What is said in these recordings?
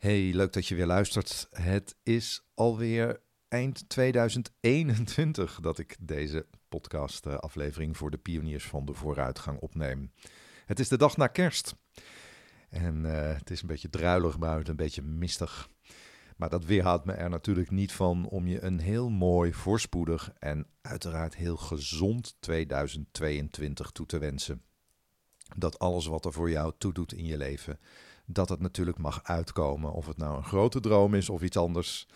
Hey, leuk dat je weer luistert. Het is alweer eind 2021 dat ik deze podcast-aflevering voor de pioniers van de vooruitgang opneem. Het is de dag na kerst. En uh, het is een beetje druilig buiten, een beetje mistig. Maar dat weerhoudt me er natuurlijk niet van om je een heel mooi, voorspoedig en uiteraard heel gezond 2022 toe te wensen. Dat alles wat er voor jou toedoet in je leven dat het natuurlijk mag uitkomen. Of het nou een grote droom is of iets anders.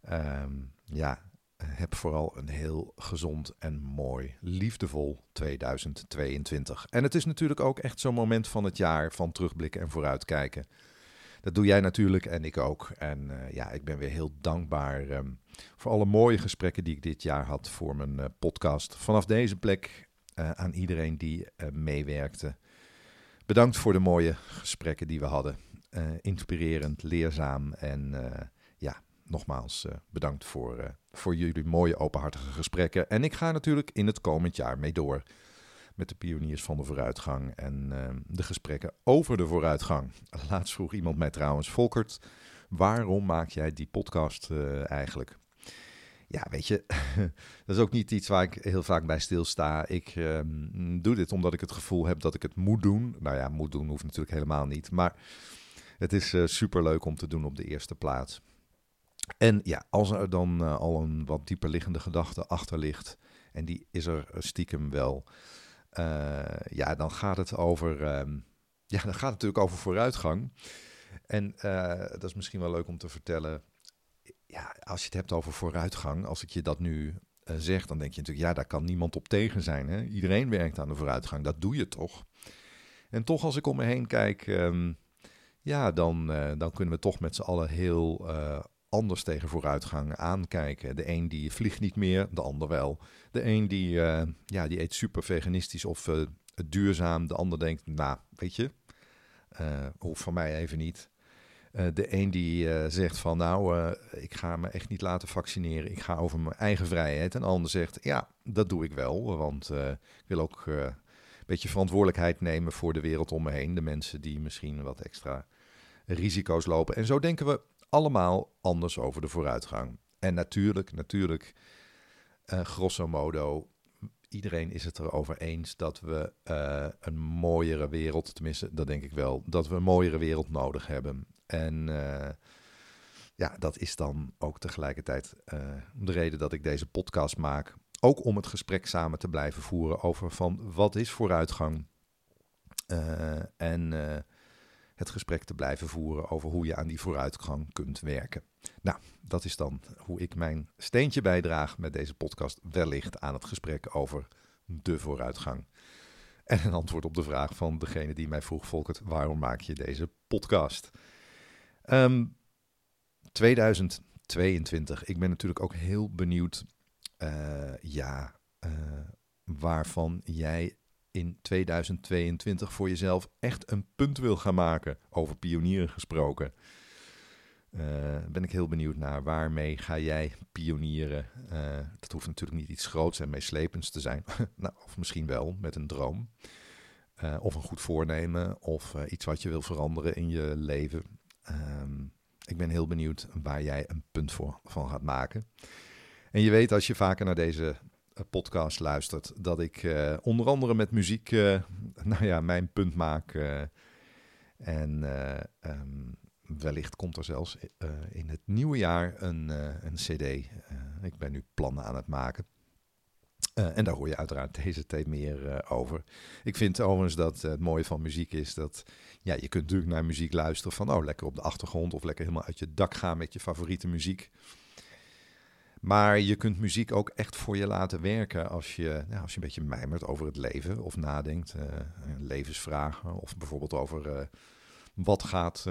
Ehm, ja, heb vooral een heel gezond en mooi, liefdevol 2022. En het is natuurlijk ook echt zo'n moment van het jaar van terugblikken en vooruitkijken. Dat doe jij natuurlijk en ik ook. En uh, ja, ik ben weer heel dankbaar um, voor alle mooie gesprekken die ik dit jaar had voor mijn uh, podcast. Vanaf deze plek uh, aan iedereen die meewerkte. Bedankt voor de mooie gesprekken die we hadden. Uh, inspirerend, leerzaam en uh, ja, nogmaals uh, bedankt voor, voor jullie mooie openhartige gesprekken. En ik ga natuurlijk in het komend jaar mee door met de pioniers van de vooruitgang en de gesprekken over de vooruitgang. Laatst vroeg iemand mij trouwens, Volkert, waarom maak jij die podcast eigenlijk? Ja, weet je, dat is ook niet iets waar ik heel vaak bij stilsta. Ik um, doe dit omdat ik het gevoel heb dat ik het moet doen. Nou ja, moet doen hoeft natuurlijk helemaal niet. Maar het is uh, super leuk om te doen op de eerste plaats. En ja, als er dan uh, al een wat dieper liggende gedachte achter ligt, en die is er stiekem wel, ja, dan gaat het over, um, ja, dan gaat natuurlijk over vooruitgang. En dat is misschien wel leuk om te vertellen ja, als je het hebt over vooruitgang, als ik je dat nu uh, zeg, dan denk je natuurlijk, ja, daar kan niemand op tegen zijn. Hè? Iedereen werkt aan de vooruitgang, dat doe je toch. En toch, als ik om me heen kijk, um, ja, dan, uh, dan kunnen we toch met z'n allen heel uh, anders tegen vooruitgang aankijken. De een die vliegt niet meer, de ander wel. De een die, ja, die eet super veganistisch of duurzaam, de ander denkt, nou, weet je, hoeft van mij even niet. Uh, de een die uh, zegt van nou, uh, ik ga me echt niet laten vaccineren. Ik ga over mijn eigen vrijheid. En de ander zegt ja, dat doe ik wel. Want ik wil ook een beetje verantwoordelijkheid nemen voor de wereld om me heen. De mensen die misschien wat extra risico's lopen. En zo denken we allemaal anders over de vooruitgang. En natuurlijk, natuurlijk, grosso modo, iedereen is het erover eens dat we een mooiere wereld, tenminste dat denk ik wel, dat we een mooiere wereld nodig hebben. En uh, ja, dat is dan ook tegelijkertijd uh, de reden dat ik deze podcast maak. Ook om het gesprek samen te blijven voeren over van wat is vooruitgang. Uh, en het gesprek te blijven voeren over hoe je aan die vooruitgang kunt werken. Nou, dat is dan hoe ik mijn steentje bijdraag met deze podcast wellicht aan het gesprek over de vooruitgang. En een antwoord op de vraag van degene die mij vroeg, Volkert, waarom maak je deze podcast? Um, 2022. Ik ben natuurlijk ook heel benieuwd, uh, ja, uh, waarvan jij in 2022 voor jezelf echt een punt wil gaan maken. Over pionieren gesproken. Uh, ben ik heel benieuwd naar waarmee ga jij pionieren. dat hoeft natuurlijk niet iets groots en meeslepends te zijn. nou, of misschien wel met een droom. of een goed voornemen. Of iets wat je wil veranderen in je leven. Um, ik ben heel benieuwd waar jij een punt voor, van gaat maken. En je weet als je vaker naar deze eh, podcast luistert, dat ik uh, onder andere met muziek, uh, nou ja, mijn punt maak. En um, wellicht komt er zelfs in het nieuwe jaar een, een CD. ik ben nu plannen aan het maken. Uh, en daar hoor je uiteraard deze tijd meer uh, over. Ik vind overigens dat uh, het mooie van muziek is dat ja, je kunt natuurlijk naar muziek luisteren van oh, lekker op de achtergrond of lekker helemaal uit je dak gaan met je favoriete muziek. Maar je kunt muziek ook echt voor je laten werken als je, ja, als je een beetje mijmert over het leven of nadenkt, levensvragen of bijvoorbeeld over wat gaat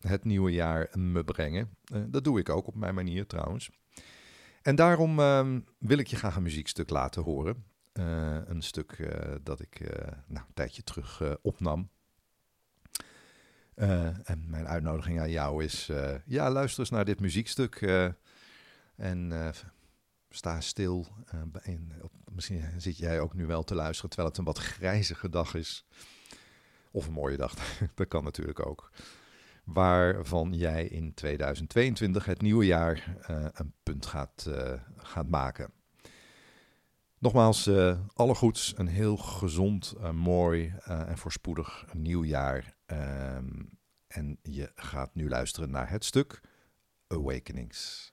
het nieuwe jaar me brengen. dat doe ik ook op mijn manier trouwens. En daarom uh, wil ik je graag een muziekstuk laten horen. Uh, een stuk uh, dat ik uh, nou, een tijdje terug opnam. en mijn uitnodiging aan jou is: ja, luister eens naar dit muziekstuk. en sta stil. En, misschien zit jij ook nu wel te luisteren terwijl het een wat grijzige dag is. Of een mooie dag, dat kan natuurlijk ook. Waarvan jij in 2022, het nieuwe jaar, uh, een punt gaat, uh, gaat maken. Nogmaals, uh, alle goeds, een heel gezond, mooi en voorspoedig nieuw jaar. Ehm, en je gaat nu luisteren naar het stuk Awakenings.